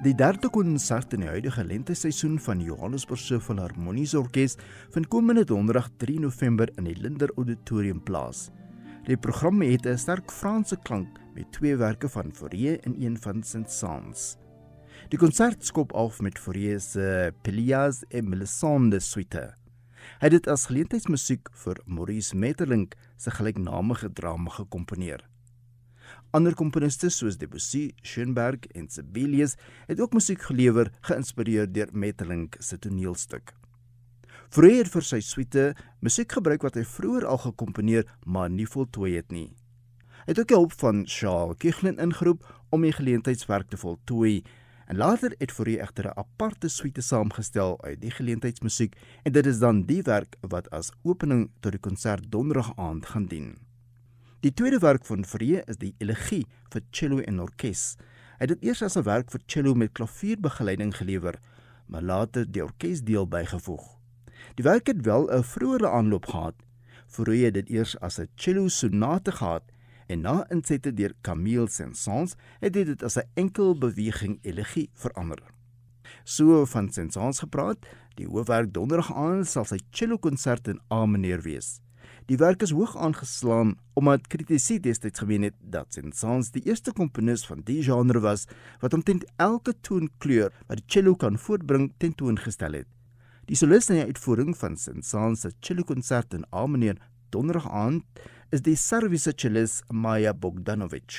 Die derde konsert in die huidige lenteseisoen van die Johannesburgse Filharmoniese Orkees vind komende donderdag 3 November in die Linder Auditorium plaas. Die program het 'n sterk Franse klank met twee werke van Fauré en een van Saint-Saëns. Die konsert skop af met Fauré se Pelias et Melisande suite. Hy het dit as geleentheidsmusiek vir Maurice Maeterlinck se gelyknamige drama gekomponeer. Ander komponiste soos Debussy, Schoenberg en Sibelius het ook musiek gelewer geïnspireer deur Metterlinck se toneelstuk. Freud het vir sy suite musiek gebruik wat hy vroeër al gekomponeer maar nie voltooi het nie. Hy het ook hulp van Charles Kichlin ingeroep om die geleentheidswerk te voltooi en later het Freud egter 'n aparte suite saamgestel uit die geleentheidsmusiek en dit is dan die werk wat as opening tot die konsert donderdag aand gaan dien. Die tweede werk van Vree is die Elegie vir cello en orkes. Hy het dit eers as 'n werk vir cello met klavierbegeleiding gelewer, maar later die orkesdeel bygevoeg. Die werk het wel 'n vroeëre aanloop gehad. Vree het dit eers as 'n cello sonate gehad en na insette deur Camille Saint-Saëns het hy dit as 'n enkel beweging elegie verander. So van Saint-Saëns gepraat, die hoofwerk donderdag aand sal sy cello konsert in A mineur wees. Die werk is hoog aangeslaan omdat kritici destyds gemeen het dat Saint-Saëns die eerste komponis van die genre was wat omtrent elke toonkleur wat die cello kan voortbring tentoongestel het. Die solis in die uitvoering van Saint-Saëns se cello konsert in Armenië donderdag aand is die Servise cellist Maja Bogdanovic.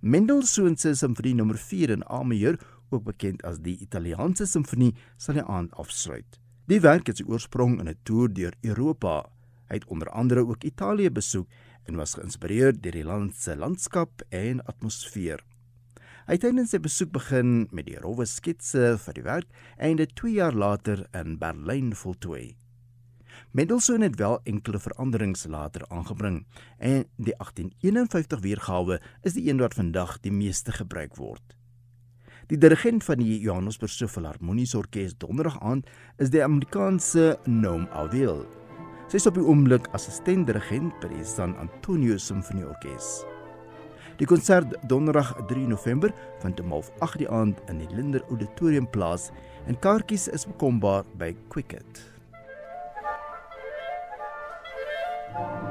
Mendelssohn se simfonie nommer 4 in A majeur, ook bekend as die Italiaanse simfonie, sal die aand afsluit. Die werk het sy oorsprong in 'n toer deur Europa Hy het onder andere ook Italië besoek en was geïnspireer deur die land se landskap en atmosfeer. Hy het tydens sy besoek begin met die rowwe sketse vir die werk en dit 2 jaar later in Berlyn voltooi. Mendelssohn het wel enkele veranderings later aangebring en die 1851 weergawe is die een wat vandag die meeste gebruik word. Die dirigent van die Johannesburgse Filharmoniese Orkees donderdag aand is die Amerikaanse Noam Avil. Sy is op die oomblik assistent dirigent by die San Antonio Simfonieorkes. Die konsert donderdag 3 November vind om 8:00 die aand in die Linder Auditorium plaas en kaartjies is bekombaar by Quicket. thank you